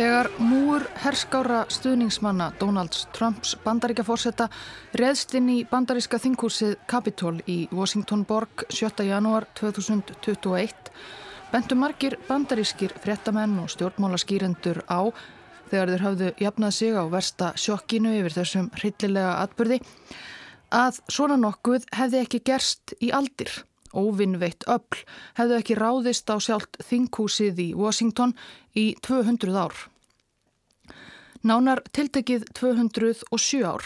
Þegar múur herskára stuðningsmanna Donalds Trumps bandaríkjafórsetta reðst inn í bandaríska þinghúsið Capitol í Washington Borg 7. janúar 2021 bentu margir bandarískir fréttamenn og stjórnmálaskýrendur á þegar þeir hafðu jafnað sig á versta sjokkinu yfir þessum hryllilega atbyrði að svona nokkuð hefði ekki gerst í aldir. Óvinnveitt öll hefðu ekki ráðist á sjálft þinghúsið í Washington í 200 ár. Nánar tiltekið 207 ár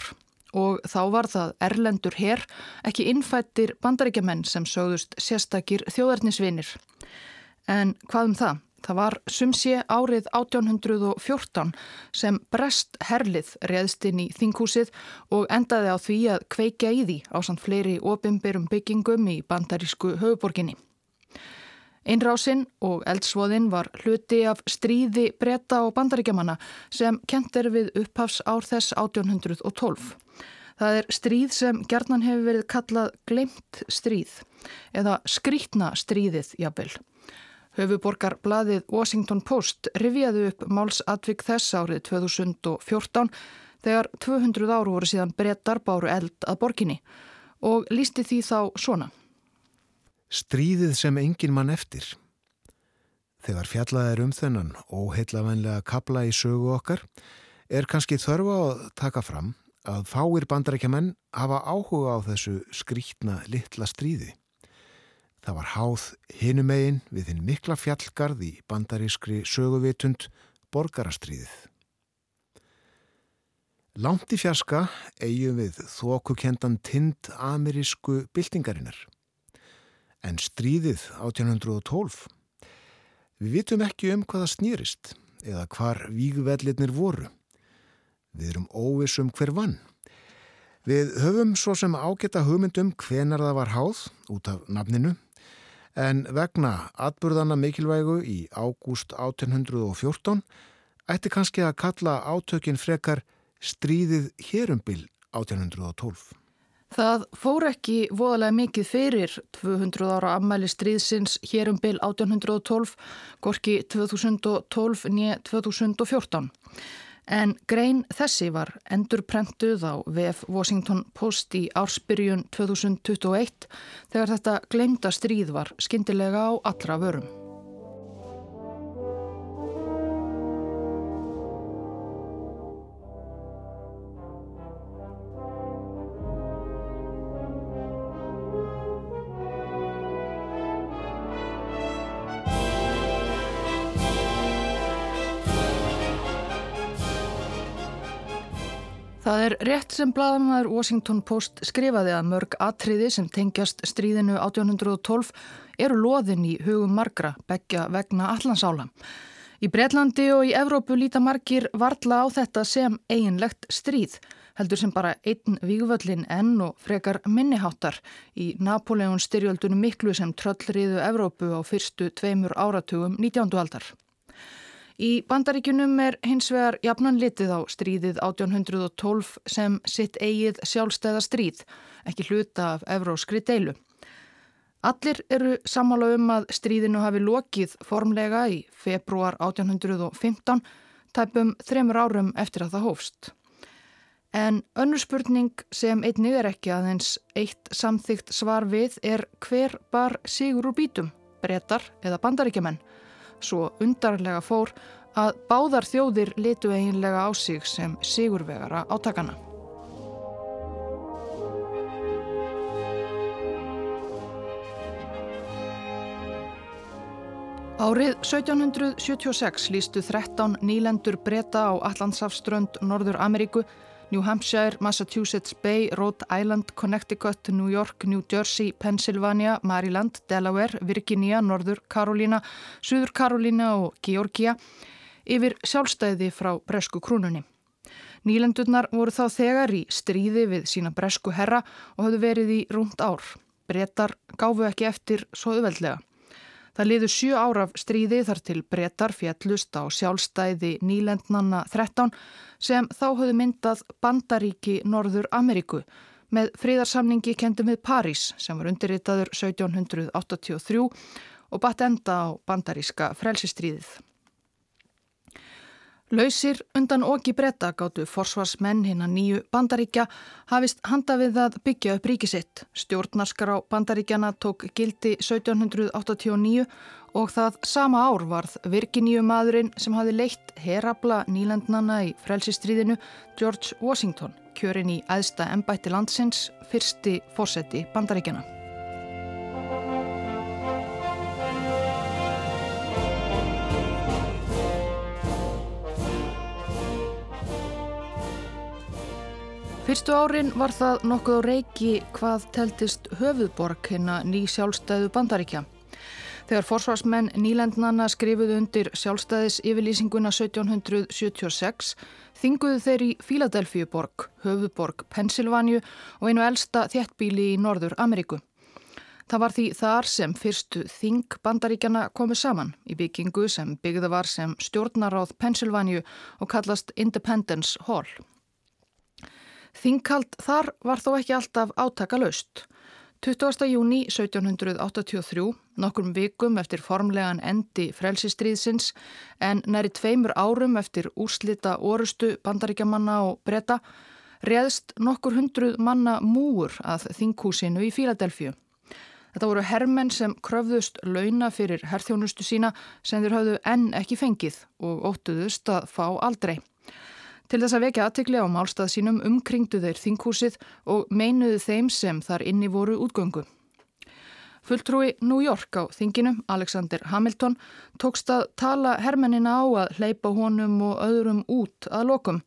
og þá var það erlendur herr, ekki innfættir bandaríkjaman sem sögðust sérstakir þjóðarnisvinir. En hvað um það? Það var sumsé árið 1814 sem brest herlið reðst inn í þinghúsið og endaði á því að kveika í því á samt fleiri opimberum byggingum í bandarísku höfuborginni. Einrásinn og eldsvoðinn var hluti af stríði breyta og bandaríkjamanna sem kent er við upphafs ár þess 1812. Það er stríð sem gerðnan hefur verið kallað glemt stríð eða skrítna stríðið jafnvel. Höfuborgar blaðið Washington Post rivjaðu upp málsatvik þess árið 2014 þegar 200 áru voru síðan brettar báru eld að borginni og lísti því þá svona. Stríðið sem engin mann eftir. Þegar fjallað er um þennan og heitlavenlega kabla í sögu okkar er kannski þörfa að taka fram að fáir bandarækjaman hafa áhuga á þessu skrítna litla stríði. Það var háð hinumegin við hinn mikla fjallgarð í bandarískri söguvitund borgarastriðið. Langt í fjarska eigum við þókukendan tind amerísku byltingarinnar. En stríðið 1812. Við vitum ekki um hvaða snýrist eða hvar vígvellinir voru. Við erum óvisum hver vann. Við höfum svo sem ágeta hugmyndum hvenar það var háð út af nafninu en vegna atburðana mikilvægu í ágúst 1814 ætti kannski að kalla átökin frekar stríðið hérumbil 1812. Það fór ekki voðalega mikið fyrir 200 ára ammæli stríðsins hérumbil 1812, gorki 2012 nýja 2014. En grein þessi var endurprentuð á VF Washington Post í ársbyrjun 2021 þegar þetta glemda stríð var skindilega á allra vörum. Það er rétt sem bladamæður Washington Post skrifaði að mörg atriði sem tengjast stríðinu 1812 eru loðin í hugum margra begja vegna allansála. Í Breitlandi og í Evrópu líta margir varla á þetta sem eiginlegt stríð, heldur sem bara einn vígvöllin enn og frekar minniháttar í Napoleon styrjöldunum miklu sem tröllriðu Evrópu á fyrstu tveimur áratugum 19. aldar. Í bandaríkunum er hins vegar jafnan litið á stríðið 1812 sem sitt eigið sjálfstæða stríð, ekki hluta af evróskri deilu. Allir eru sammála um að stríðinu hafi lokið formlega í februar 1815, tæpum þremur árum eftir að það hófst. En önnur spurning sem einnig er ekki aðeins eitt samþygt svar við er hver bar sigur úr bítum, brettar eða bandaríkjumenn? Svo undarlega fór að báðar þjóðir litu eiginlega á sig sem sigurvegara átakana. Árið 1776 lístu 13 nýlendur breyta á Allandsafströnd Norður Ameríku New Hampshire, Massachusetts Bay, Rhode Island, Connecticut, New York, New Jersey, Pennsylvania, Maryland, Delaware, Virginia, Norður Karolína, Suður Karolína og Georgia yfir sjálfstæði frá bresku krúnunni. Nýlendurnar voru þá þegar í stríði við sína bresku herra og hafðu verið í rúmt ár. Bretar gáfu ekki eftir svo öðveldlega. Það liður sjö áraf stríði þar til brettar fjallust á sjálfstæði nýlendnanna 13 sem þá höfðu myndað Bandaríki Norður Ameríku með fríðarsamningi kendum við París sem var undirritaður 1783 og batt enda á bandaríska frelsistríðið. Lausir undan okki bretta gáttu forsvarsmenn hinn að nýju bandaríkja hafist handa við að byggja upp ríkisitt. Stjórnarskar á bandaríkjana tók gildi 1789 og það sama ár varð virkiníu maðurinn sem hafi leitt herabla nýlendnana í frelsistriðinu George Washington, kjörin í æðsta ennbætti landsins, fyrsti fósetti bandaríkjana. Fyrstu árin var það nokkuð á reiki hvað teltist höfuðborg hérna ný sjálfstæðu bandaríkja. Þegar forsvarsmenn nýlendnana skrifuðu undir sjálfstæðis yfirlýsinguna 1776 þinguðu þeir í Fíladelfíuborg, höfuðborg Pensilvanju og einu elsta þjettbíli í Norður Ameríku. Það var því þar sem fyrstu þing bandaríkjana komið saman í byggingu sem byggða var sem stjórnaráð Pensilvanju og kallast Independence Hall. Þingkald þar var þó ekki alltaf átaka laust. 20. júni 1783, nokkrum vikum eftir formlegan endi frelsistriðsins en næri tveimur árum eftir úrslita orustu bandaríkjamanna og breyta, reðst nokkur hundruð manna múur að þinghúsinu í Fíladelfju. Þetta voru herrmenn sem kröfðust launa fyrir herrþjónustu sína sem þeir hafðu enn ekki fengið og óttuðust að fá aldrei. Til þess að vekja aðtikli á málstað sínum umkringdu þeir þinghúsið og meinuðu þeim sem þar inni voru útgöngu. Fulltrúi New York á þinginu, Alexander Hamilton, tókst að tala hermennina á að hleypa honum og öðrum út að lokum.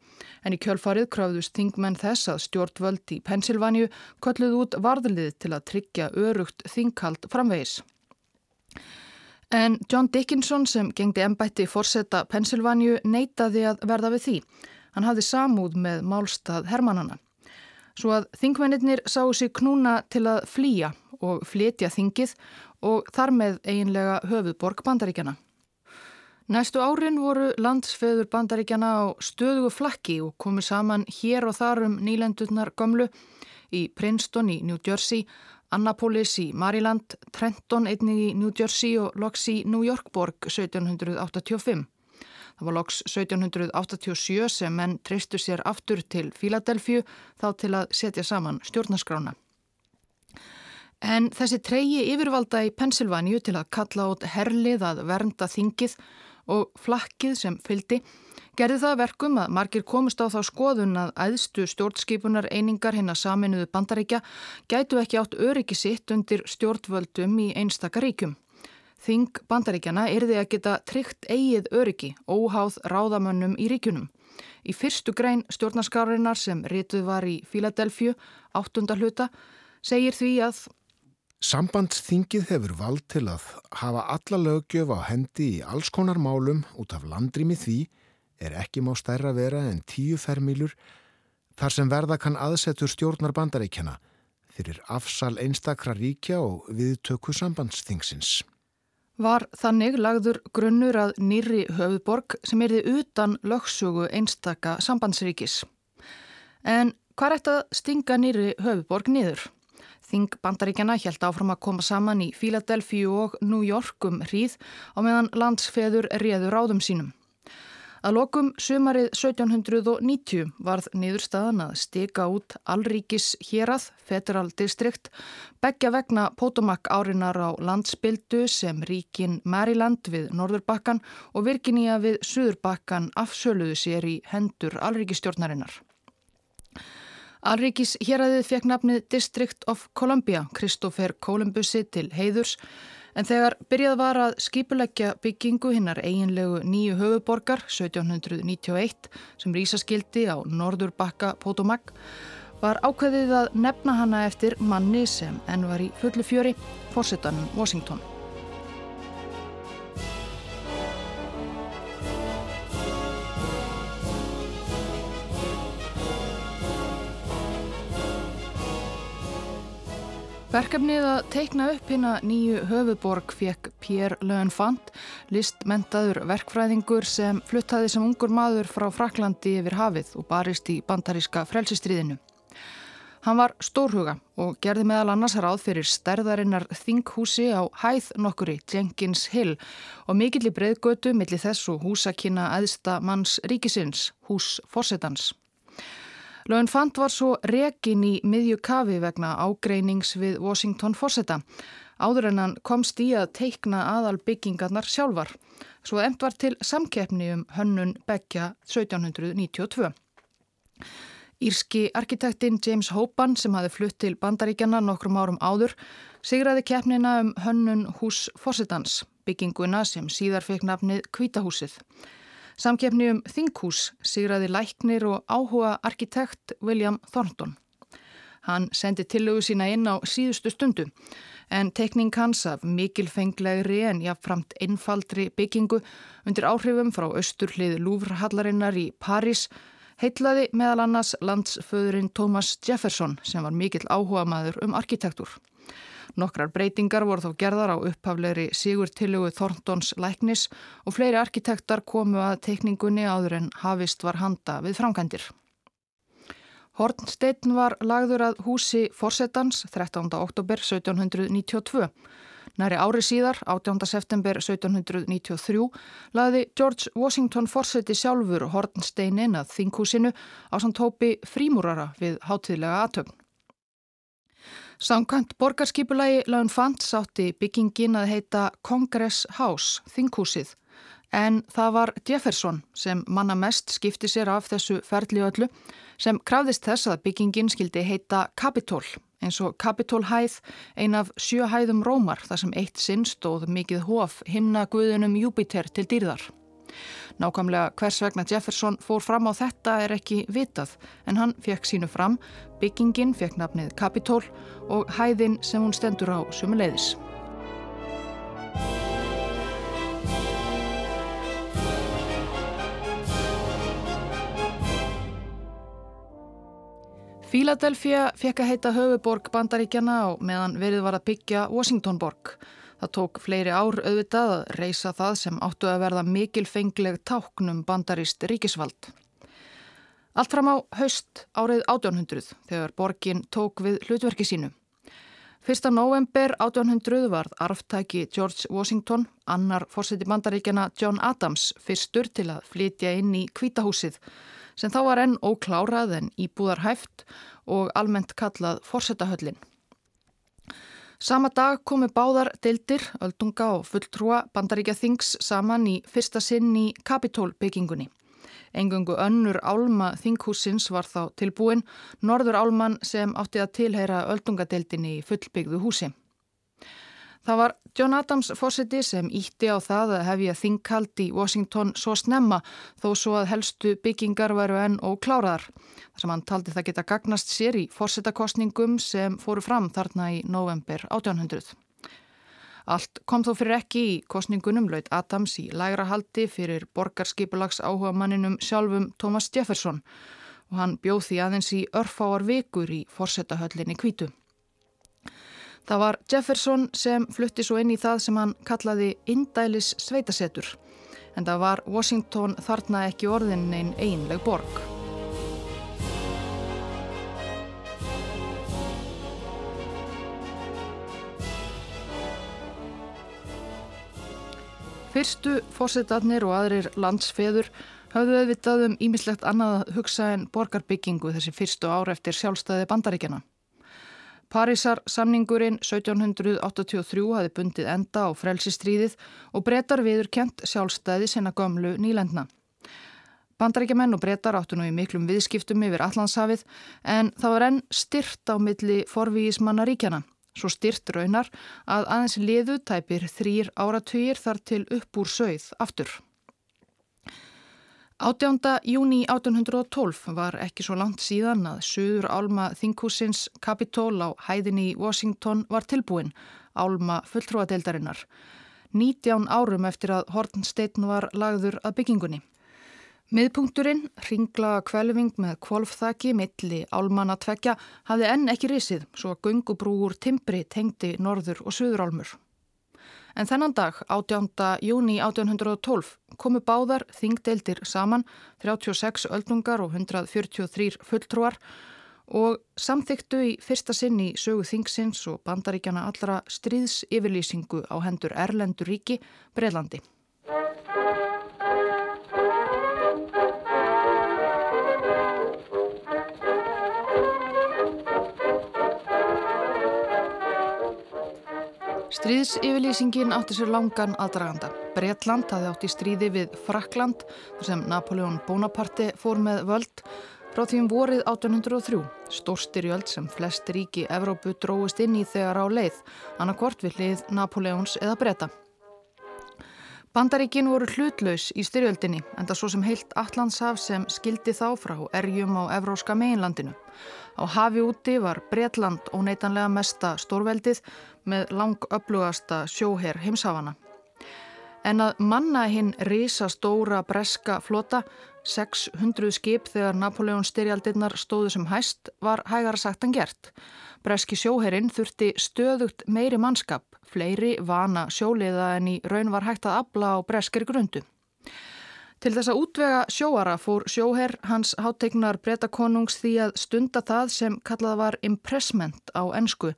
En í kjölfarið krafðust þingmenn þess að stjórnvöld í Pensilvanju kolluð út varðlið til að tryggja örugt þinghald framvegis. En John Dickinson sem gengdi ennbætti fórsetta Pensilvanju neytaði að verða við því. Hann hafði samúð með málstað Hermannana. Svo að þingmennir sáu sig knúna til að flýja og flytja þingið og þar með eiginlega höfuðborg bandaríkjana. Næstu árin voru landsfeður bandaríkjana á stöðugu flakki og komu saman hér og þar um nýlendurnar gömlu í Princeton í New Jersey, Annapolis í Maryland, Trenton einnig í New Jersey og loks í New Yorkborg 1785. Það var loks 1787 sem menn treystu sér aftur til Fíladelfju þá til að setja saman stjórnaskrána. En þessi treyi yfirvalda í Pensilvaníu til að kalla át herlið að vernda þingið og flakkið sem fyldi gerði það verkum að margir komist á þá skoðun að æðstu stjórnskipunar einingar hinn að saminuðu bandaríkja gætu ekki átt öryggi sitt undir stjórnvöldum í einstakaríkjum. Þing bandaríkjana yrði að geta tryggt eigið öryggi, óháð ráðamönnum í ríkunum. Í fyrstu grein stjórnarskárinar sem rituð var í Fíladelfju, áttunda hluta, segir því að Sambandsþingið hefur vald til að hafa alla lögjöf á hendi í alls konar málum út af landrými því er ekki má stærra vera en tíu fermílur þar sem verða kann aðsetur stjórnar bandaríkjana fyrir afsal einstakra ríkja og viðtöku sambandsþingsins var þannig lagður grunnur að nýri höfuborg sem erði utan lögsögu einstaka sambandsríkis. En hvað er þetta stinga nýri höfuborg niður? Þing bandaríkjana held áfram að koma saman í Fíladelfíu og New Yorkum hríð á meðan landsfeður réður áðum sínum. Að lokum sumarið 1790 varð niðurstaðan að stika út Alríkis hérað, Federal District, begja vegna Potomac árinar á landsbildu sem ríkin Maryland við Norðurbakkan og Virginia við Suðurbakkan afsöluðu sér í hendur Alríkistjórnarinnar. Alríkis héræðið fekk nafnið District of Columbia, Kristófer Kolumbusi til heiðurs, En þegar byrjað var að skipuleggja byggingu hinnar eiginlegu nýju höfuborgar 1791 sem rísaskildi á norður bakka Potomac var ákveðið að nefna hana eftir manni sem enn var í fullu fjöri, fórsetanum Washington. Verkefnið að teikna upp hérna nýju höfuborg fekk Pierre Leunfant, listmentaður verkfræðingur sem fluttaði sem ungur maður frá Fraklandi yfir hafið og barist í bandaríska frelsistriðinu. Hann var stórhuga og gerði meðal annars ráð fyrir stærðarinnar þinghúsi á hæð nokkuri Jenkins Hill og mikill í breyðgötu millir þess og húsakina aðsta manns ríkisins, hús Fossetans. Lögun Fant var svo rekin í miðju kafi vegna ágreinings við Washington Fosseta áður en hann komst í að teikna aðal byggingarnar sjálfar, svo emt var til samkeppni um hönnun Beggja 1792. Írski arkitektinn James Hopan sem hafi flutt til bandaríkjana nokkrum árum áður sigraði keppnina um hönnun hús Fossetans, bygginguna sem síðar fekk nafnið Kvítahúsið. Samkeppni um Þinghús sigraði læknir og áhuga arkitekt William Thornton. Hann sendi tillögu sína inn á síðustu stundu en tekning hans af mikilfenglegri en jáfnframt einfaldri byggingu undir áhrifum frá austurlið Lúfrhallarinnar í París heitlaði meðal annars landsföðurinn Thomas Jefferson sem var mikill áhuga maður um arkitektur. Nokkrar breytingar voru þó gerðar á upphaflegri Sigur Tillugu Þorntons læknis og fleiri arkitektar komu að teikningunni áður en hafist var handa við framkændir. Hornsteinn var lagður að húsi Forsetans 13. oktober 1792 Næri ári síðar, 18. september 1793, laði George Washington Forseti sjálfur hornsteinin að þinghúsinu á samt hópi frímúrara við hátíðlega aðtögn. Samkvæmt borgarskipulagi laun fant sátti byggingin að heita Congress House, þinghúsið, en það var Jefferson sem manna mest skipti sér af þessu ferli öllu sem krafðist þess að byggingin skildi heita Capitol eins og Kapitólhæð, ein af sjöhæðum Rómar þar sem eitt sinn stóð mikið hof himna guðunum Júpiter til dýrðar. Nákvæmlega hvers vegna Jefferson fór fram á þetta er ekki vitað en hann fekk sínu fram, byggingin fekk nafnið Kapitól og hæðin sem hún stendur á sumuleiðis. Fíladelfia fekk að heita höfuborg bandaríkjana á meðan verið var að byggja Washingtonborg. Það tók fleiri ár auðvitað að reysa það sem áttu að verða mikilfengleg táknum bandaríst ríkisvald. Allt fram á haust árið 1800 þegar borgin tók við hlutverki sínu. 1. november 1800 varð arftæki George Washington, annar fórseti bandaríkjana John Adams, fyrstur til að flytja inn í kvítahúsið sem þá var enn óklárað en íbúðar hæft og almennt kallað Forsetahöllin. Sama dag komu báðar deildir, öldunga og fulltrúa bandaríkja þings saman í fyrsta sinn í Kapitólbyggingunni. Engungu önnur álma þinghúsins var þá tilbúin, norður álman sem átti að tilheyra öldungadeildinni í fullbyggðu húsi. Það var John Adams fósiti sem ítti á það að hefja þingkald í Washington svo snemma þó svo að helstu byggingar varu enn og kláraðar. Þar sem hann taldi það geta gagnast sér í fórsetakostningum sem fóru fram þarna í november 1800. Allt kom þó fyrir ekki í kostningunum laut Adams í lægra haldi fyrir borgarskipulags áhuga manninum sjálfum Thomas Jefferson og hann bjóð því aðeins í örfáar vikur í fórsetahöllinni kvítu. Það var Jefferson sem flutti svo inn í það sem hann kallaði indælis sveitasetur en það var Washington þarna ekki orðin einn einleg borg. Fyrstu fósettarnir og aðrir landsfeður hafðu auðvitað um ímislegt annað að hugsa en borgarbyggingu þessi fyrstu ár eftir sjálfstæði bandaríkjana. Parísar samningurinn 1783 hafi bundið enda á frelsistríðið og breytar viður kent sjálfstæði sinna gömlu nýlendna. Bandaríkjaman og breytar áttu nú í miklum viðskiptum yfir Allandshafið en það var enn styrt á milli forvíismanna ríkjana. Svo styrt raunar að aðeins liðu tæpir þrýr áratugir þar til upp úr sögð aftur. 18. júni 1812 var ekki svo langt síðan að söður álma þinghúsins Kapitól á hæðinni í Washington var tilbúin, álma fulltrúadeildarinnar. 19 árum eftir að Hortenstein var lagður að byggingunni. Miðpunkturinn, ringlaga kvelving með kvolfþaki milli álmanna tvekja, hafði enn ekki risið svo að gungubrúur timbri tengdi norður og söður álmur. En þennan dag, 18. júni 1812, komu báðar þingdeildir saman, 36 öldungar og 143 fulltrúar og samþyktu í fyrsta sinn í sögu þingsins og bandaríkjana allra stríðs yfirlýsingu á hendur Erlendur ríki Breilandi. Stríðsyfirlýsingin átti sér langan aðdraganda. Breitland hafði átt í stríði við Frakland sem Napoleon Bonaparte fór með völd frá því um vorið 1803. Stórstyrjöld sem flest ríki Evrópu dróist inn í þegar á leið, annarkvort við hlið Napoleons eða breyta. Bandaríkin voru hlutlaus í styrjöldinni en það svo sem heilt Allandshaf sem skildi þá frá erjum á evróska meginlandinu. Á hafi úti var Breitland óneitanlega mesta stórveldið með langöflugasta sjóher heimsafana. En að manna hinn risa stóra breska flota, 600 skip þegar Napoleon styrjaldirnar stóðu sem hæst, var hægara sagt en gert. Breski sjóherinn þurfti stöðugt meiri mannskap, fleiri vana sjóliða en í raun var hægt að abla á breskir grundu. Til þess að útvega sjóara fór sjóherr hans háttegnar breytakonungs því að stunda það sem kallað var impressment á ennsku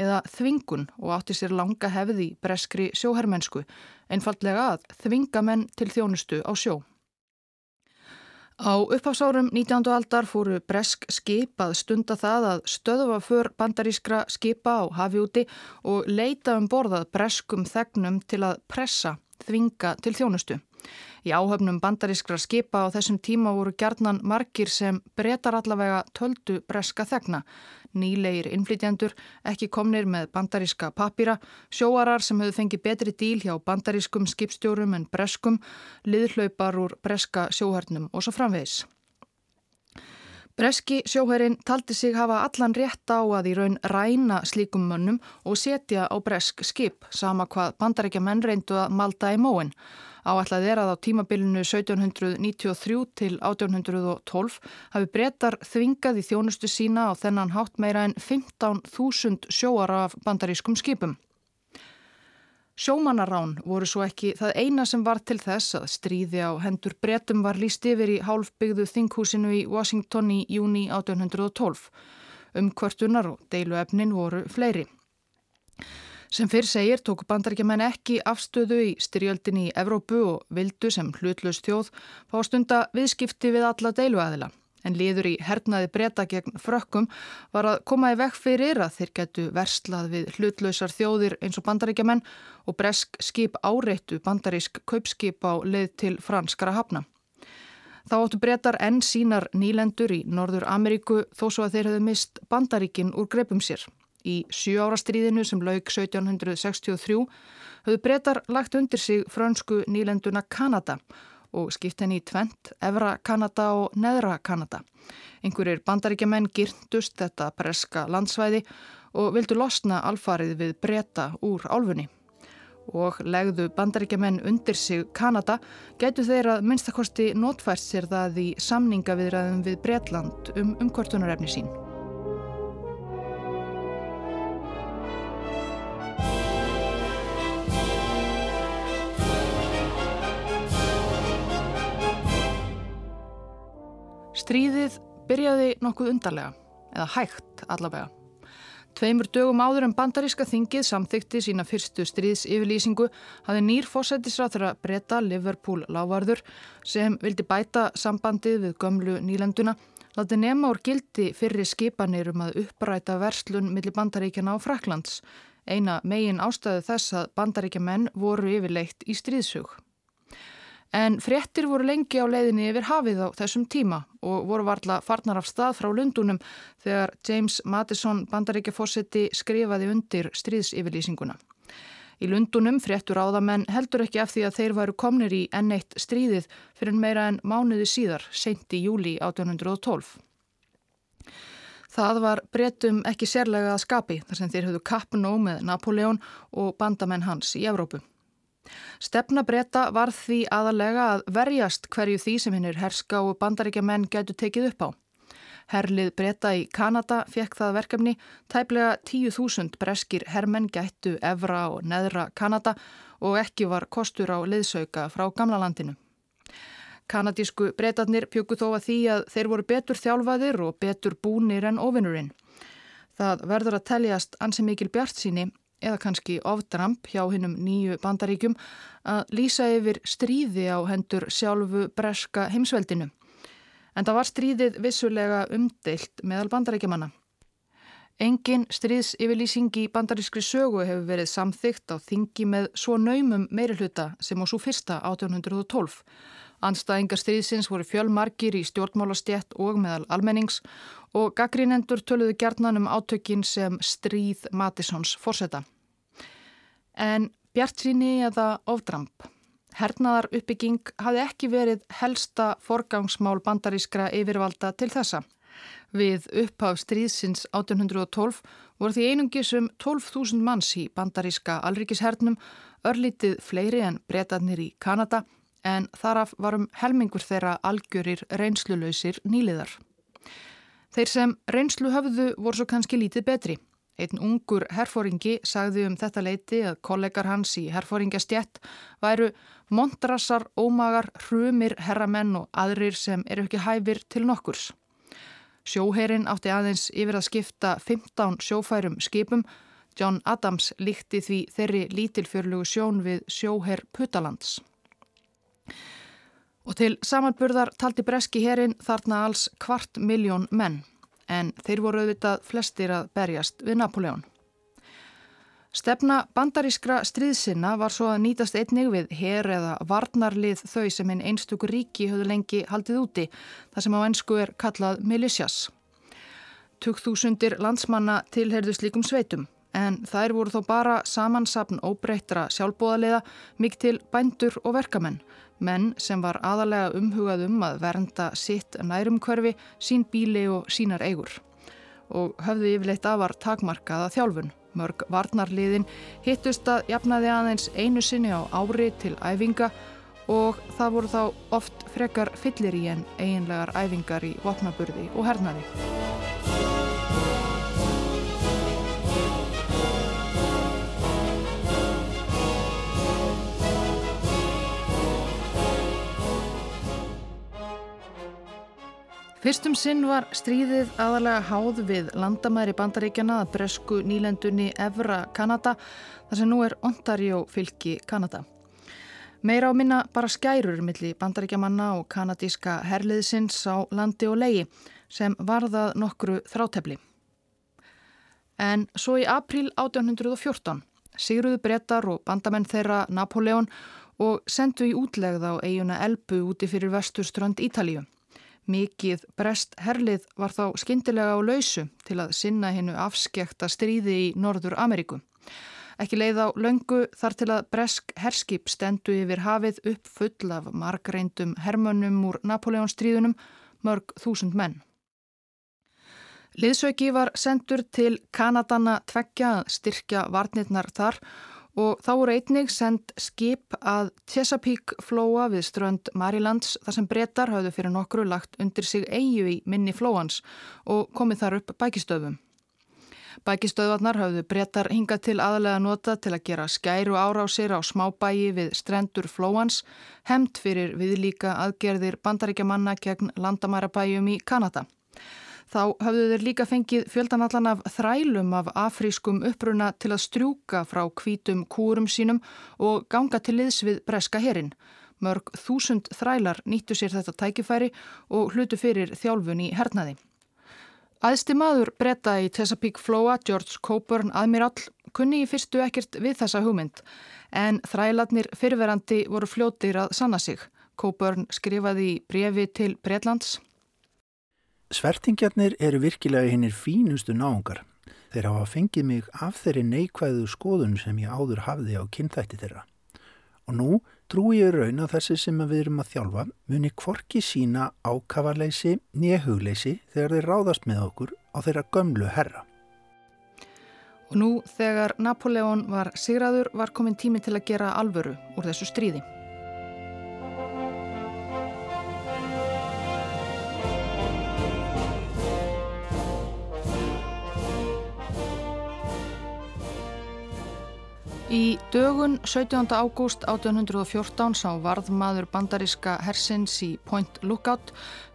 eða þvingun og átti sér langa hefði breskri sjóherrmennsku, einfallega að þvinga menn til þjónustu á sjó. Á upphásárum 19. aldar fóru bresk skip að stunda það að stöðufa för bandarískra skipa á hafi úti og leita um borðað breskum þegnum til að pressa, þvinga til þjónustu. Í áhöfnum bandarískra skipa á þessum tíma voru gerðnan margir sem breytar allavega töldu breska þegna. Nýleir innflytjandur, ekki komnir með bandaríska papíra, sjóarar sem hefðu fengið betri díl hjá bandarískum skipstjórum en breskum, liðhlaupar úr breska sjóhörnum og svo framvegis. Breski sjóherrin taldi sig hafa allan rétt á að í raun ræna slíkum mönnum og setja á bresk skip, sama hvað bandaríkja menn reyndu að malda í móin. Áallega er að á tímabilinu 1793 til 1812 hafi brettar þvingað í þjónustu sína á þennan hátt meira en 15.000 sjóar af bandarískum skipum. Sjómanarán voru svo ekki það eina sem var til þess að stríði á hendur brettum var líst yfir í hálfbyggðu þinghúsinu í Washington í júni 1812. Umkvörtunar og deiluefnin voru fleiri. Sem fyrr segir tóku bandaríkjaman ekki afstöðu í styrjöldinni í Evrópu og vildu sem hlutlaust þjóð fá stunda viðskipti við alla deiluæðila. En liður í hernaði breyta gegn frökkum var að koma í vekk fyrir að þeir getu verslað við hlutlausar þjóðir eins og bandaríkjaman og bresk skip áreittu bandarísk kaupskip á leið til franskara hafna. Þá áttu breytar enn sínar nýlendur í Norður Ameríku þó svo að þeir hefðu mist bandaríkin úr greipum sér. Í sjú ára stríðinu sem lauk 1763 höfðu breytar lagt undir sig frönsku nýlenduna Kanada og skipt henni í tvent, Evra Kanada og Neðra Kanada. Einhverjir bandaríkjaman gyrndust þetta breska landsvæði og vildu losna alfarið við breyta úr álfunni. Og legðu bandaríkjaman undir sig Kanada, getur þeir að minnstakosti notfært sér það í samningaviðræðum við Breitland um umkvartunarefni sín. Stríðið byrjaði nokkuð undarlega, eða hægt allavega. Tveimur dögum áður en bandaríska þingið samþykti sína fyrstu stríðs yfirlýsingu hafði nýr fósættisráþur að breyta Liverpool lávarður sem vildi bæta sambandið við gömlu nýlenduna, láti nema úr gildi fyrir skipanir um að uppræta verslun millir bandaríkjana á Fraklands, eina megin ástæðu þess að bandaríkja menn voru yfirleitt í stríðsug. En fréttir voru lengi á leiðinni yfir hafið á þessum tíma og voru varla farnar af stað frá Lundunum þegar James Madison bandaríkjafósetti skrifaði undir stríðsyfirlýsinguna. Í Lundunum fréttur áðamenn heldur ekki af því að þeir varu komnir í N1 stríðið fyrir meira en mánuði síðar, seint í júli 1812. Það var breytum ekki sérlega að skapi þar sem þeir höfðu kappnó með Napoleon og bandamenn hans í Evrópu. Stefna breyta var því aðalega að verjast hverju því sem hinnir herska og bandaríkja menn getur tekið upp á. Herlið breyta í Kanada fekk það verkefni, tæplega 10.000 breskir hermenn gættu Evra og Neðra Kanada og ekki var kostur á liðsauka frá gamla landinu. Kanadísku breytarnir pjöku þó að því að þeir voru betur þjálfaðir og betur búnir en ofinnurinn. Það verður að teljast ansi mikil bjart síni eða kannski ofdramp hjá hinnum nýju bandaríkjum að lýsa yfir stríði á hendur sjálfu breska heimsveldinu. En það var stríðið vissulega umdeilt meðal bandaríkjamanna. Engin stríðs yfirlýsing í bandarískri sögu hefur verið samþygt á þingi með svo naumum meirihluta sem á svo fyrsta 1812. Anstæðingar stríðsins voru fjölmarkir í stjórnmálastjett og meðal almennings og gaggrínendur töluðu gerðnan um átökin sem stríð Matisons fórseta. En Bjart síni eða ofdramp. Hernaðar uppbygging hafi ekki verið helsta forgangsmál bandarískra yfirvalda til þessa. Við upphaf stríðsins 1812 voru því einungisum 12.000 manns í bandaríska alríkishernum, örlítið fleiri en breytanir í Kanada en þaraf varum helmingur þeirra algjörir reynslulöysir nýliðar. Þeir sem reynslu höfðu voru svo kannski lítið betri. Einn ungur herfóringi sagði um þetta leiti að kollegar hans í herfóringjastjett væru mondrassar, ómagar, hrumir, herramenn og aðrir sem eru ekki hæfir til nokkurs. Sjóherin átti aðeins yfir að skipta 15 sjófærum skipum. John Adams líkti því þeirri lítilfjörlugu sjón við sjóher Puttalands. Og til samanburðar taldi breski herin þarna alls kvart miljón menn en þeir voru auðvitað flestir að berjast við Napoleon. Stefna bandarískra stríðsina var svo að nýtast einnig við her eða varnarlið þau sem einn einstökur ríki höfðu lengi haldið úti, það sem á ennsku er kallað militias. Tugþúsundir landsmanna tilherðu slíkum sveitum, en þær voru þó bara samansapn óbreyttra sjálfbóðaliða, mikið til bændur og verkamenn, menn sem var aðalega umhugað um að vernda sitt nærumkverfi, sín bíli og sínar eigur. Og höfðu yfirleitt afar takmarkaða þjálfun. Mörg varnarliðin hittust að jafnaði aðeins einu sinni á ári til æfinga og það voru þá oft frekar fyllir í en eiginlegar æfingar í vopnaburði og hernaði. Fyrstum sinn var stríðið aðalega háð við landamæri bandaríkjana að bresku nýlendunni Evra Kanada þar sem nú er Ontario fylki Kanada. Meira á minna bara skærur millir bandaríkjamanna og kanadíska herliðsins á landi og legi sem varðað nokkru þrátefli. En svo í april 1814 sigruðu brettar og bandamenn þeirra Napoleon og sendu í útlegð á eiguna Elbu úti fyrir vesturströnd Ítalíu. Mikið brest herlið var þá skindilega á lausu til að sinna hennu afskekta stríði í Norður Ameríku. Ekki leið á löngu þar til að bresk herskip stendu yfir hafið upp full af margreindum hermönnum úr Napoleonstríðunum, mörg þúsund menn. Liðsauki var sendur til Kanadana tveggja að styrkja varnirnar þar og þá voru einnig sendt skip að Chesapeake flóa við strönd Marilands þar sem brettar hafðu fyrir nokkru lagt undir sig eigu í minni flóans og komið þar upp bækistöðum. Bækistöðvarnar hafðu brettar hingað til aðalega nota til að gera skæru árásir á smábægi við strendur flóans, hemmt fyrir viðlíka aðgerðir bandaríkjamanna gegn landamærabæjum í Kanada. Þá hafðu þeir líka fengið fjöldanallan af þrælum af afrískum uppruna til að strjúka frá kvítum kúrum sínum og ganga til liðs við breska herin. Mörg þúsund þrælar nýttu sér þetta tækifæri og hlutu fyrir þjálfun í hernaði. Æðsti maður breyta í Chesapeake Floa, George Coburn Admiral, kunni í fyrstu ekkert við þessa hugmynd en þrælarnir fyrirverandi voru fljóttir að sanna sig. Coburn skrifaði brefi til Breitlands Svertingjarnir eru virkilega hinnir fínustu náungar. Þeir hafa fengið mig af þeirri neikvæðu skoðun sem ég áður hafði á kynþætti þeirra. Og nú trú ég raun að þessi sem við erum að þjálfa muni kvorki sína ákavarleysi nýjahugleysi þegar þeir ráðast með okkur á þeirra gömlu herra. Og nú þegar Napoleon var sigraður var komin tími til að gera alvöru úr þessu stríði. Í dögun 17. ágúst 1814 sá varðmaður bandaríska hersins í Point Lookout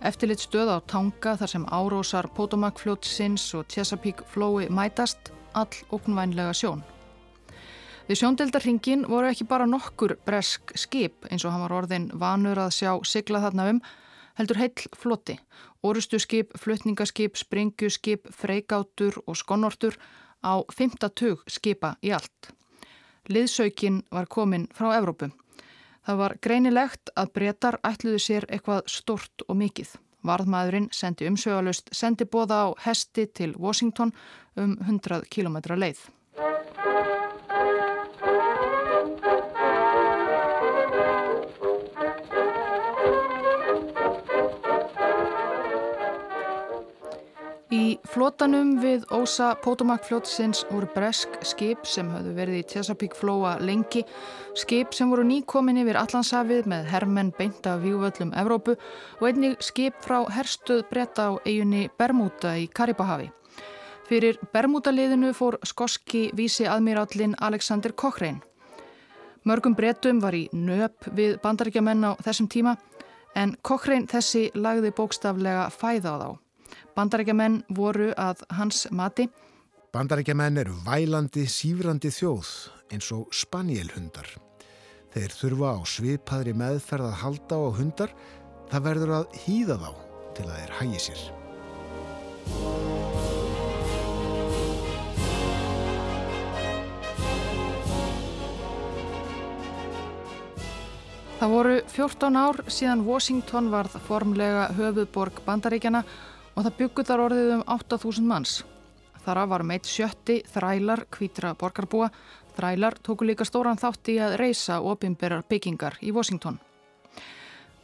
eftirlit stöð á tanga þar sem árósar Potomac-fljótsins og Chesapeake flói mætast all oknvænlega sjón. Við sjóndeldarhingin voru ekki bara nokkur bresk skip eins og hann var orðin vanur að sjá sigla þarna um, heldur heill floti, orustu skip, flutningaskip, springjuskip, freigátur og skonnortur á 50 skipa í allt. Liðsaukin var komin frá Evrópu. Það var greinilegt að breytar ætluðu sér eitthvað stort og mikið. Varðmaðurinn sendi umsögalust sendi bóða á hesti til Washington um 100 km leið. Flotanum við Ósa Potomac-fljótsins voru bresk skip sem höfðu verið í Chesapeake flóa lengi, skip sem voru nýkomin yfir Allandsafið með hermenn beinta vývöllum Evrópu og einnig skip frá herstuð breyta á eiginni Bermuda í Karibahavi. Fyrir Bermuda-liðinu fór skoski vísi aðmýrallin Alexander Cochrane. Mörgum breytum var í nöp við bandaríkjamenn á þessum tíma en Cochrane þessi lagði bókstaflega fæða á þá. Bandarækjamenn voru að hans mati. Bandarækjamenn eru vælandi, sífrandi þjóð eins og spanielhundar. Þeir þurfa á svipaðri meðferð að halda á hundar, það verður að hýða þá til að þeir hægi sér. Það voru 14 ár síðan Washington varð formlega höfuðborg bandaríkjana og það byggur þar orðið um 8.000 manns. Þar af var meitt sjötti þrælar kvítra borgarbúa. Þrælar tóku líka stóran þátt í að reysa ofinberar byggingar í Washington.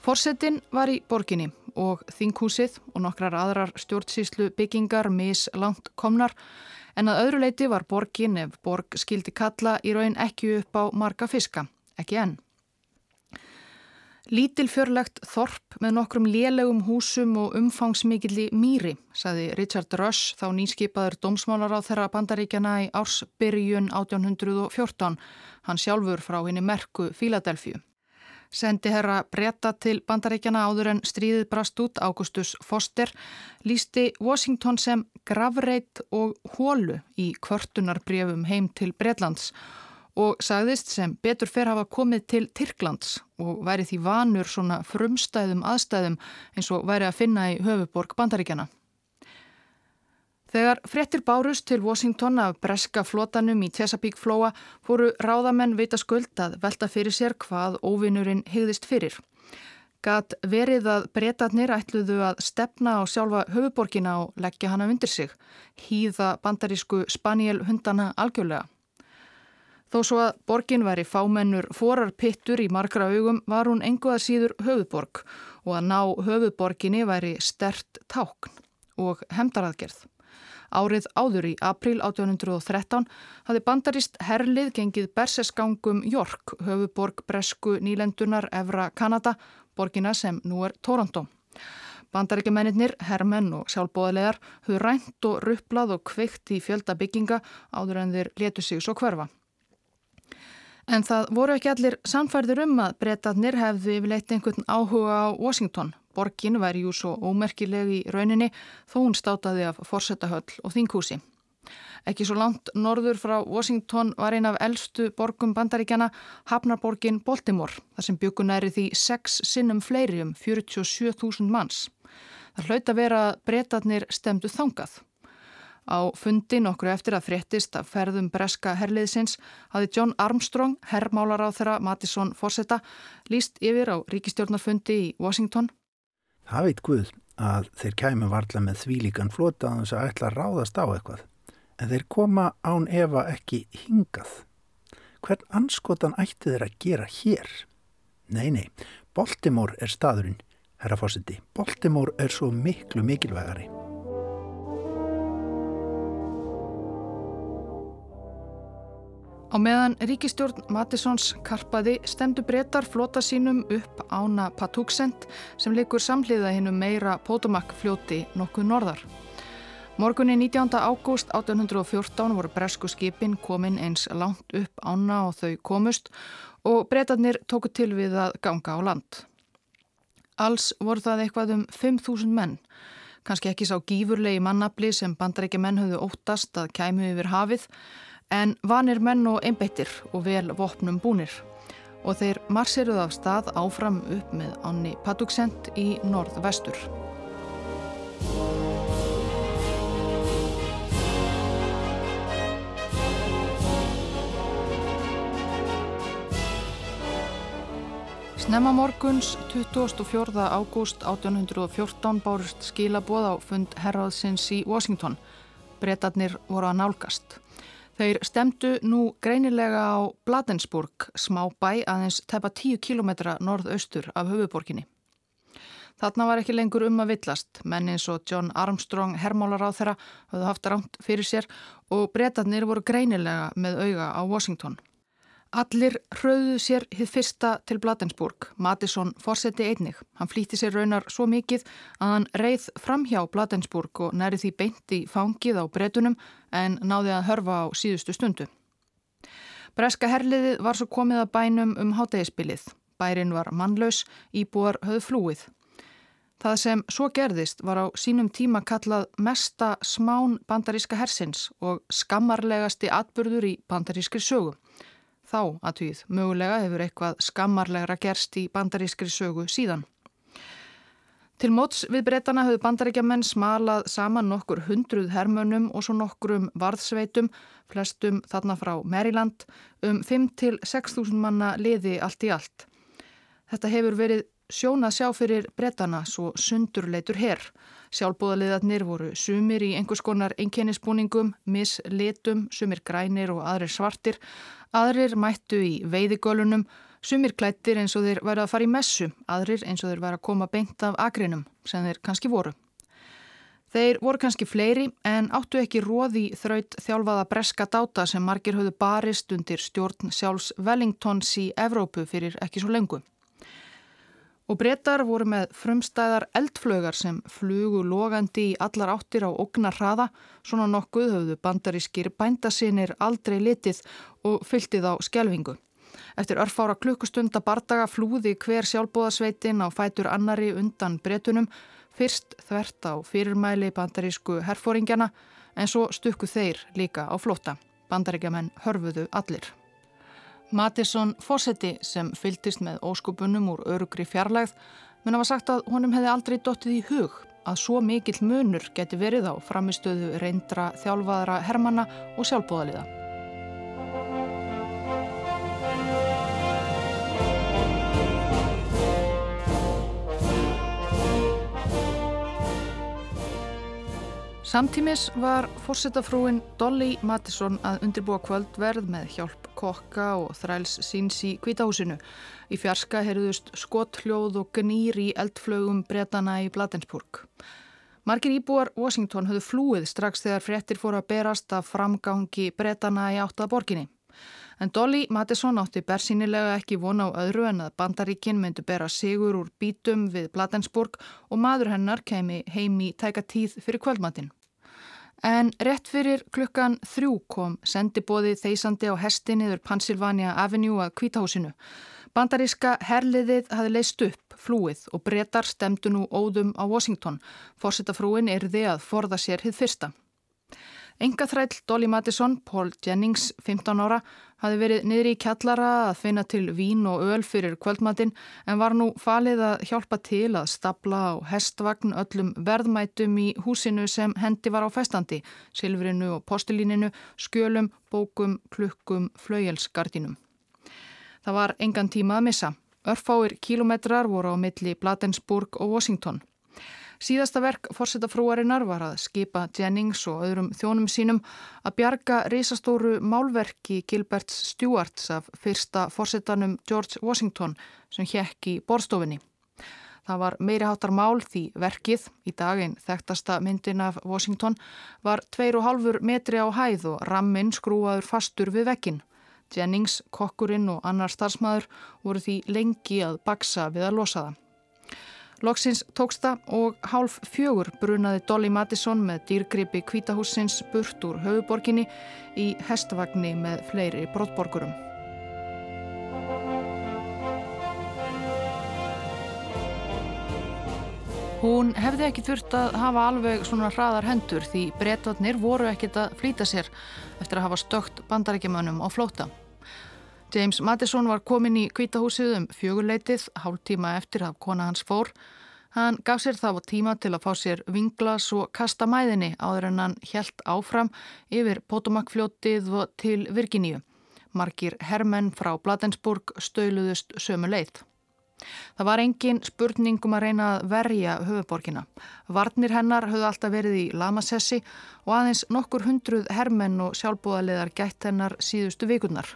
Forsetin var í borginni og þinghúsið og nokkrar aðrar stjórnsýslu byggingar mis langt komnar en að öðru leiti var borgin ef borg skildi kalla í raun ekki upp á marga fiska, ekki enn. Lítilfjörlegt þorp með nokkrum lélegum húsum og umfangsmikilli mýri, saði Richard Rush, þá nýskipaður dómsmálar á þeirra bandaríkjana í ársbyrjun 1814, hann sjálfur frá henni merku Fíladelfju. Sendi herra breyta til bandaríkjana áður en stríðið brast út Águstus Foster, lísti Washington sem gravreit og hólu í kvörtunarbrefum heim til Breitlands og sagðist sem betur fer hafa komið til Tyrklands og væri því vanur svona frumstæðum aðstæðum eins og væri að finna í höfuborg bandaríkjana. Þegar frettir bárust til Washington af breska flotanum í Chesapeake flóa fóru ráðamenn vita skuld að velta fyrir sér hvað óvinnurinn hegðist fyrir. Gat verið að breytatnir ætluðu að stefna á sjálfa höfuborgina og leggja hana undir sig, hýða bandarísku spaniel hundana algjörlega. Þó svo að borgin væri fámennur forarpittur í margra augum var hún enguða síður höfuborg og að ná höfuborginni væri stert tákn og hemdaraðgerð. Árið áður í april 1813 hafði bandarist herlið gengið berseskangum York, höfuborg Bresku nýlendunar Evra Kanada, borgina sem nú er Toronto. Bandaríkjamennir, hermenn og sjálfbóðalegar höfðu rænt og rupplað og kveikt í fjölda bygginga áður en þeir letu sig svo hverfa. En það voru ekki allir samfærður um að breytatnir hefðu yfirleitt einhvern áhuga á Washington. Borgin væri jú svo ómerkileg í rauninni þó hún státaði af forsetahöll og þinghúsi. Ekki svo langt norður frá Washington var ein af eldstu borgum bandaríkjana Hafnarborgin Baltimore þar sem byggunæri því sex sinnum fleiri um 47.000 manns. Það hlaut að vera að breytatnir stemdu þangað. Á fundi nokkru eftir að fréttist að ferðum breska herliðsins hafi John Armstrong, herrmálar á þeirra Mattisson Forsetta, líst yfir á ríkistjórnarfundi í Washington. Það veit Guð að þeir kæmi varla með þvílíkan flota að þess að ætla að ráðast á eitthvað. En þeir koma án Eva ekki hingað. Hvern anskotan ætti þeir að gera hér? Nei, nei, Baltimore er staðurinn, herra Fossetti. Baltimore er svo miklu mikilvægari. Á meðan ríkistjórn Mattisons karpaði stemdu breytar flota sínum upp ána Patuxent sem leikur samhliða hinnum meira Potomac fljóti nokkuð norðar. Morgunni 19. ágúst 1814 voru bresku skipin komin eins langt upp ána og þau komust og breytarnir tóku til við að ganga á land. Alls voru það eitthvað um 5.000 menn, kannski ekki sá gífurlegi mannabli sem bandarækja menn höfðu óttast að kæmu yfir hafið, en vanir menn og einbeittir og vel vopnum búnir. Og þeir marsiruð af stað áfram upp með Anni Paduksent í norð-vestur. Snemma morguns 24. ágúst 1814 bárust skilaboð á fund herraðsins í Washington. Bretarnir voru að nálgast. Þeir stemdu nú greinilega á Bladensburg, smá bæ aðeins tepa 10 km norðaustur af höfuborginni. Þarna var ekki lengur um að villast, menn eins og John Armstrong hermálar á þeirra höfðu haft rámt fyrir sér og bretarnir voru greinilega með auga á Washington. Allir hröðu sér hitt fyrsta til Bladensburg. Matisson fórseti einnig. Hann flýtti sér raunar svo mikið að hann reið fram hjá Bladensburg og næri því beint í fangið á bretunum en náði að hörfa á síðustu stundu. Breska herliðið var svo komið að bænum um hátægispilið. Bærin var mannlaus, íbúar höfðu flúið. Það sem svo gerðist var á sínum tíma kallað mesta smán bandaríska hersins og skammarlegasti atbyrður í bandarískri sögum þá aðtvíð. Mögulega hefur eitthvað skammarlegra gerst í bandarískri sögu síðan. Til móts við breytana höfðu bandaríkjaman smalað saman nokkur hundruð hermönum og svo nokkurum varðsveitum, flestum þarna frá Maryland, um 5-6.000 manna liði allt í allt. Þetta hefur verið sjónað sjá fyrir breytana svo sundurleitur herr. Sjálfbóðaliðarnir voru sumir í einhvers konar einkennisbúningum, mislitum, sumir grænir og aðrir svartir, aðrir mættu í veiðigölunum, sumir klættir eins og þeir væri að fara í messu, aðrir eins og þeir væri að koma beint af agrinum, sem þeir kannski voru. Þeir voru kannski fleiri en áttu ekki róði þraut þjálfaða breska dáta sem margir höfðu barist undir stjórn sjálfs Wellingtons í Evrópu fyrir ekki svo lengu. Og brettar voru með frumstæðar eldflögar sem flugu logandi í allar áttir á ógnar hraða, svona nokkuð höfðu bandarískir bændasinir aldrei litið og fyltið á skjelvingu. Eftir örfára klukkustunda bardaga flúði hver sjálfbóðasveitin á fætur annari undan bretunum, fyrst þvert á fyrirmæli bandarísku herfóringjana en svo stukku þeir líka á flóta. Bandaríkjaman hörfuðu allir. Matisson fósetti sem fyltist með óskupunum úr örugri fjarlægð mun hafa sagt að honum hefði aldrei dottið í hug að svo mikill munur geti verið á framistöðu reyndra þjálfaðra hermana og sjálfbóðaliða. Samtímis var fórsetafrúin Dolly Mattisson að undirbúa kvöldverð með hjálp kokka og þræls síns í kvítahúsinu. Í fjarska heyrðust skottljóð og gnýr í eldflögum bretana í Bladensburg. Margir íbúar Washington höfðu flúið strax þegar fréttir fóru að berast af framgangi bretana í áttað borginni. En Dolly Mattisson átti bersýnilega ekki vona á öðru en að bandaríkinn myndi bera sigur úr bítum við Bladensburg og maður hennar kemi heim í tæka tíð fyrir kvöldmatinn. En rétt fyrir klukkan þrjú kom sendibóði þeisandi á hesti niður Pennsylvania Avenue að kvítahúsinu. Bandaríska herliðið hafi leist upp flúið og brettar stemdu nú óðum á Washington. Fórsetafrúin er þið að forða sér hið fyrsta. Enga þræll Dolly Madison, Paul Jennings, 15 ára, hafi verið niðri í kjallara að finna til vín og öl fyrir kvöldmatinn en var nú falið að hjálpa til að stapla á hestvagn öllum verðmætum í húsinu sem hendi var á festandi, silfrinu og postilíninu, skjölum, bókum, klukkum, flauelsgardinum. Það var engan tíma að missa. Örfáir kílometrar voru á milli Bladensburg og Washington. Síðasta verk fórsetafrúarinnar var að skipa Jennings og öðrum þjónum sínum að bjarga reysastóru málverki Gilberts Stewarts af fyrsta fórsetanum George Washington sem hjekk í borstofinni. Það var meiri hátar mál því verkið í daginn þekktasta myndin af Washington var 2,5 metri á hæð og ramminn skrúaður fastur við vekkin. Jennings, kokkurinn og annar starfsmæður voru því lengi að baksa við að losa það. Loksins tóksta og hálf fjögur brunaði Dolly Madison með dýrgripi kvítahúsins burt úr höfuborginni í hestvagni með fleiri brottborgurum. Hún hefði ekki þurft að hafa alveg svona hraðar hendur því bretvarnir voru ekkit að flýta sér eftir að hafa stökt bandarækjumönnum á flóta. James Madison var komin í kvítahúsið um fjögurleitið, hálf tíma eftir að kona hans fór. Hann gaf sér þá tíma til að fá sér vinglas og kasta mæðinni áður en hann helt áfram yfir Potomac-fljótið og til Virginíu. Margir hermenn frá Bladensburg stöluðust sömu leið. Það var engin spurning um að reyna að verja höfuborgina. Varnir hennar höfðu alltaf verið í Lamassessi og aðeins nokkur hundruð hermenn og sjálfbúðaliðar gætt hennar síðustu vikurnar.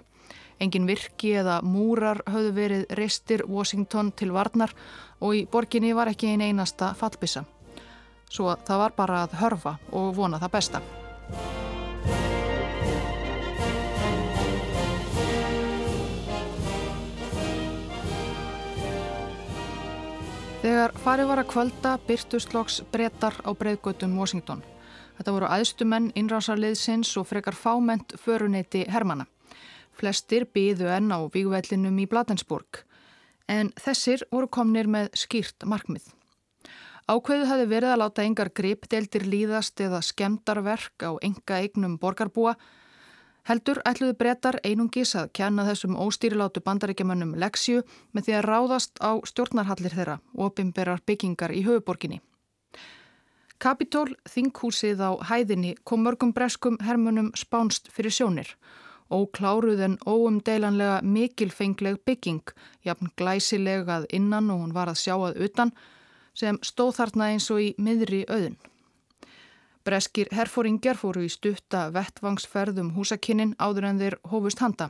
Engin virki eða múrar höfðu verið reistir Washington til varnar og í borginni var ekki einn einasta fallbissa. Svo það var bara að hörfa og vona það besta. Þegar farið var að kvölda byrtustlokks brettar á breyðgötum Washington. Þetta voru aðstumenn, innrásarliðsins og frekar fáment föruneyti Hermanna. Flestir byðu enn á vígvellinum í Bladensburg en þessir voru komnir með skýrt markmið. Ákveðu hafi verið að láta engar gripdeldir líðast eða skemdarverk á enga eignum borgarbúa. Heldur ætluðu brettar einungis að kjanna þessum óstýrilátu bandaríkjamönnum leksju með því að ráðast á stjórnarhallir þeirra og opimberar byggingar í höfuborginni. Kapitól, þinghúsið á hæðinni, kom mörgum breskum hermunum spánst fyrir sjónir Ókláruð en óumdeilanlega mikilfengleg bygging, jafn glæsilegað innan og hún var að sjá að utan, sem stóð þarna eins og í miðri auðun. Breskir herfóringjar fóru í stutta vettvangsferðum húsakinnin áður en þeir hófust handa.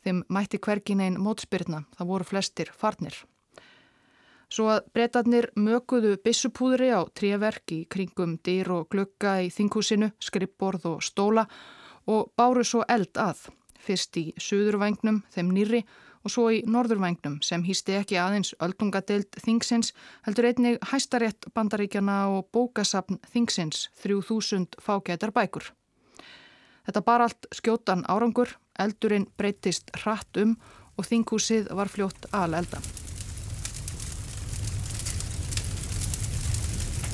Þeim mætti hvergin einn mótspyrna, það voru flestir farnir. Svo að breytarnir mökuðu bissupúðri á tríaverk í kringum dýr og glukka í þinghúsinu, skrippborð og stóla og báru svo eld að, fyrst í söðurvægnum, þeim nýri og svo í norðurvægnum sem hýsti ekki aðeins öldungadeild Þingsins heldur einnig hæstarétt bandaríkjana og bókasapn Þingsins 3000 fágætar bækur. Þetta bar allt skjótan árangur, eldurinn breytist hratt um og Þinghúsið var fljótt al elda.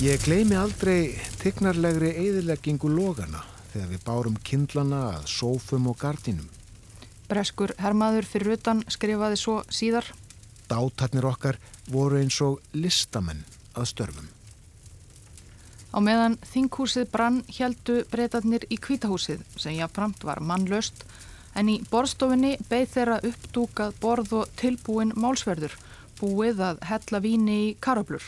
Ég gleimi aldrei tignarlegri eðileggingu logana þegar við bárum kindlana að sófum og gardinum. Breskur hermaður fyrir utan skrifaði svo síðar. Dátarnir okkar voru eins og listamenn að störfum. Á meðan þinghúsið brann heldu breytarnir í kvítahúsið sem jáfnframt var mannlaust en í borstofinni beð þeirra uppdúkað borð og tilbúin málsverður búið að hella víni í karablur.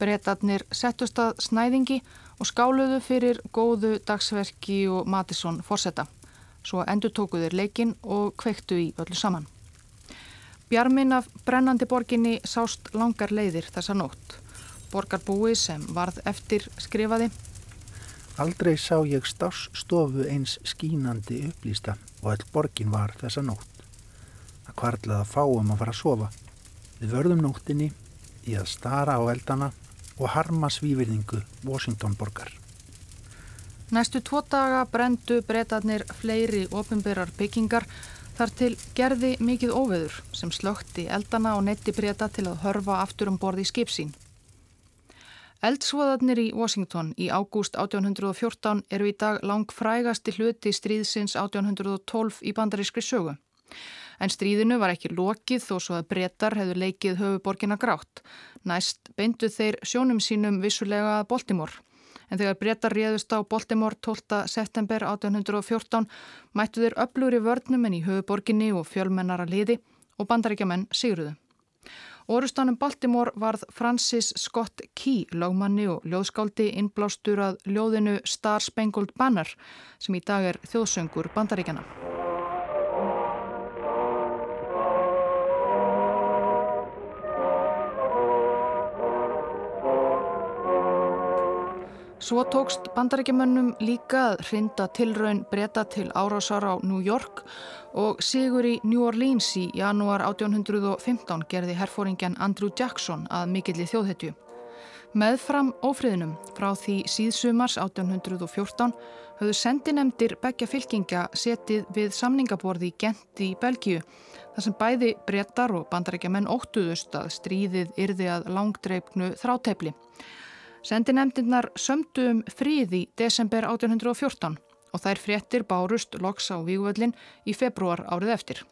Breytarnir settust að snæðingi og skáluðu fyrir góðu dagsverki og Matisson fórsetta. Svo endur tókuður leikin og kveiktu í öllu saman. Bjarmin af brennandi borginni sást langar leiðir þessa nótt. Borgarbúi sem varð eftir skrifaði. Aldrei sá ég stássstofu eins skínandi upplýsta og all borgin var þessa nótt. Það kvarlaði að fáum að fara að sofa. Við vörðum nóttinni í að stara á eldana og harma svívirðingu Washington borgar. Næstu tvo daga brendu breytarnir fleiri ofinbyrjar byggingar þar til gerði mikið óveður sem slökti eldana og netti breyta til að hörfa aftur um borði í skipsín. Eldsvoðarnir í Washington í ágúst 1814 eru í dag lang frægasti hluti stríðsins 1812 í bandarískri sögu. En stríðinu var ekki lokið þó svo að brettar hefðu leikið höfuborgina grátt. Næst beindu þeir sjónum sínum vissulega að Baltimore. En þegar brettar réðust á Baltimore 12. september 1814 mættu þeir öflur í vörnum en í höfuborginni og fjölmennara liði og bandaríkjaman sigruðu. Orustanum Baltimore varð Francis Scott Key, lagmanni og ljóðskáldi innblástur að ljóðinu Star Spangled Banner sem í dag er þjóðsöngur bandaríkjana. Svo tókst bandarækjamönnum líka að hrinda tilraun breyta til árásar á New York og sigur í New Orleans í janúar 1815 gerði herfóringjan Andrew Jackson að mikilli þjóðhetju. Meðfram ófriðinum frá því síðsumars 1814 höfðu sendinemdir begja fylkinga setið við samningaborði í Gent í Belgíu þar sem bæði breytar og bandarækjamenn óttuðust að stríðið yrði að langdreipnu þrátefli. Sendinemdinnar sömdu um frið í desember 1814 og þær fréttir bárust loks á Vígvöllin í februar árið eftir.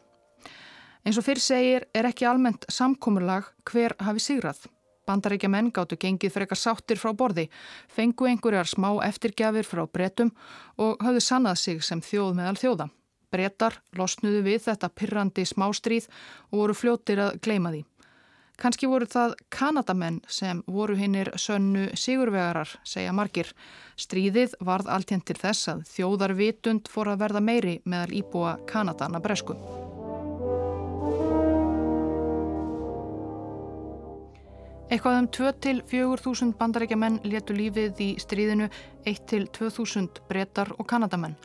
Eins og fyrr segir er ekki almennt samkommurlag hver hafi sigrað. Bandaríkja menn gáttu gengið frekar sáttir frá borði, fengu einhverjar smá eftirgjafir frá bretum og hafðu sannað sig sem þjóð meðal þjóða. Bretar losnuðu við þetta pirrandi smástríð og voru fljóttir að gleima því. Kanski voru það Kanadamenn sem voru hinnir sönnu sigurvegarar, segja margir. Stríðið varð alltjent til þess að þjóðarvitund fór að verða meiri meðal íbúa Kanadana bresku. Eitthvað um 2-4 bandarækja menn letu lífið í stríðinu, 1-2 brettar og Kanadamenn.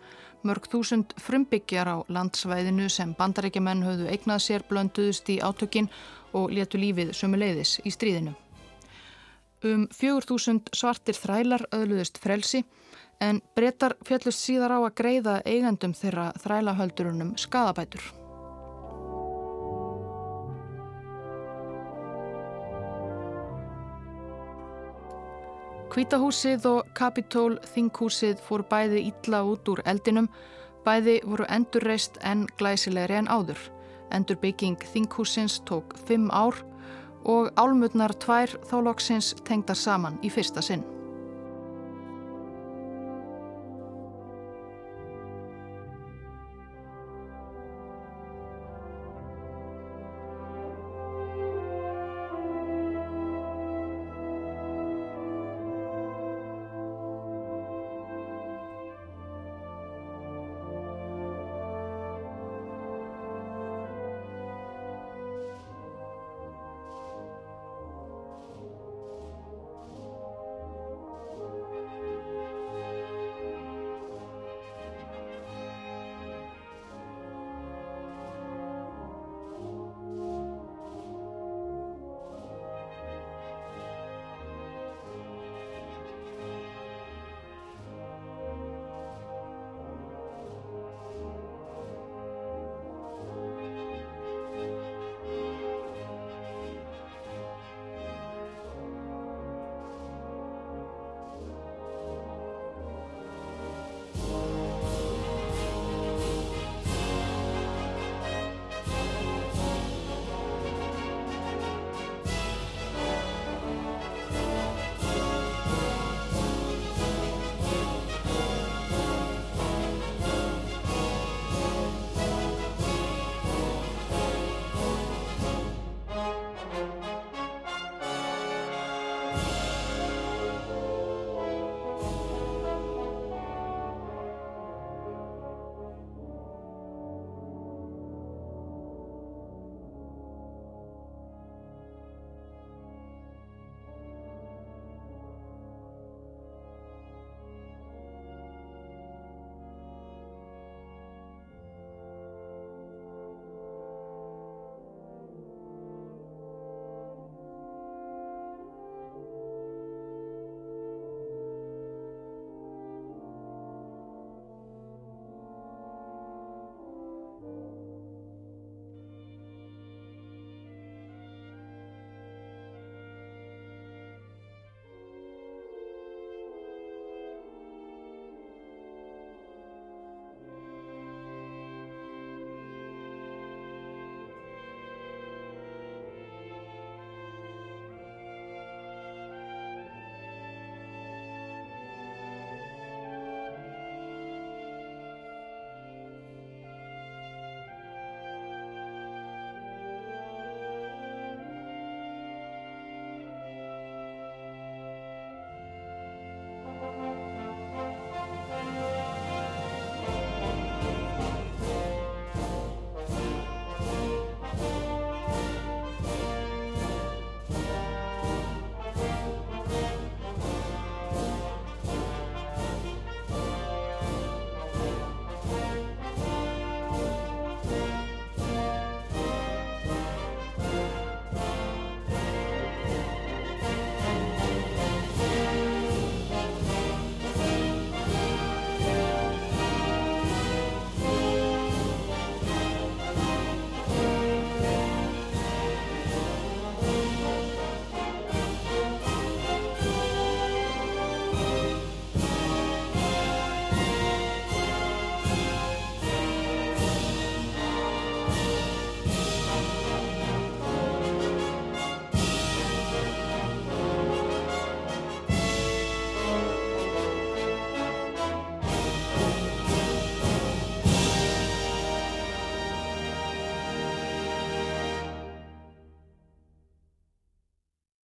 Mörg þúsund frumbyggjar á landsvæðinu sem bandarækja menn höfðu eignað sér blönduðust í átökinn og letu lífið sömuleiðis í stríðinu. Um 4.000 svartir þrælar öðluðist frelsi en breytar fjallust síðar á að greiða eigandum þeirra þrælahöldurunum skadabætur. Kvítahúsið og Kapitól þinghúsið fór bæði ítla út úr eldinum, bæði voru endurreist en glæsilegri en áður. Endurbygging þinghúsins tók fimm ár og álmutnar tvær þáloksins tengdar saman í fyrsta sinn.